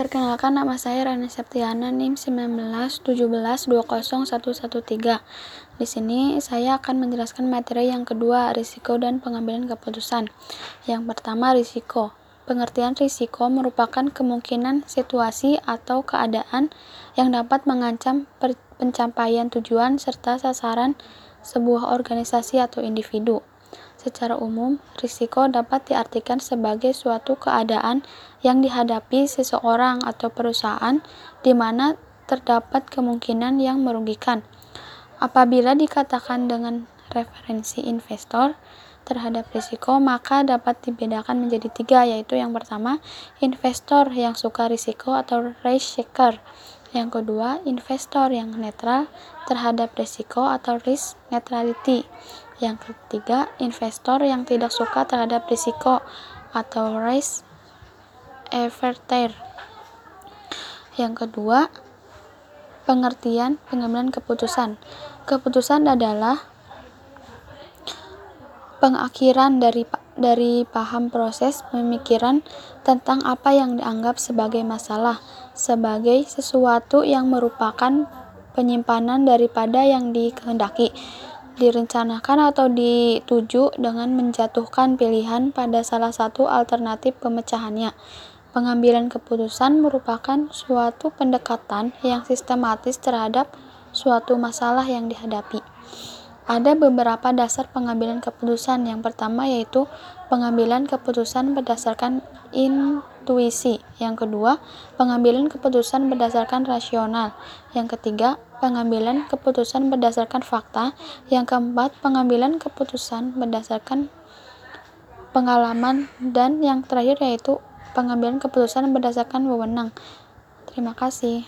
Perkenalkan nama saya Rani Septiana NIM 191720113. Di sini saya akan menjelaskan materi yang kedua, risiko dan pengambilan keputusan. Yang pertama, risiko. Pengertian risiko merupakan kemungkinan situasi atau keadaan yang dapat mengancam pencapaian tujuan serta sasaran sebuah organisasi atau individu. Secara umum, risiko dapat diartikan sebagai suatu keadaan yang dihadapi seseorang atau perusahaan di mana terdapat kemungkinan yang merugikan. Apabila dikatakan dengan referensi investor terhadap risiko, maka dapat dibedakan menjadi tiga, yaitu yang pertama, investor yang suka risiko atau risk taker. Yang kedua, investor yang netral terhadap risiko atau risk neutrality. Yang ketiga, investor yang tidak suka terhadap risiko atau risk averter. Yang kedua, pengertian pengambilan keputusan. Keputusan adalah pengakhiran dari dari paham proses pemikiran tentang apa yang dianggap sebagai masalah, sebagai sesuatu yang merupakan penyimpanan daripada yang dikehendaki direncanakan atau dituju dengan menjatuhkan pilihan pada salah satu alternatif pemecahannya. Pengambilan keputusan merupakan suatu pendekatan yang sistematis terhadap suatu masalah yang dihadapi. Ada beberapa dasar pengambilan keputusan. Yang pertama yaitu pengambilan keputusan berdasarkan intuisi. Yang kedua, pengambilan keputusan berdasarkan rasional. Yang ketiga, pengambilan keputusan berdasarkan fakta. Yang keempat, pengambilan keputusan berdasarkan pengalaman dan yang terakhir yaitu pengambilan keputusan berdasarkan wewenang. Terima kasih.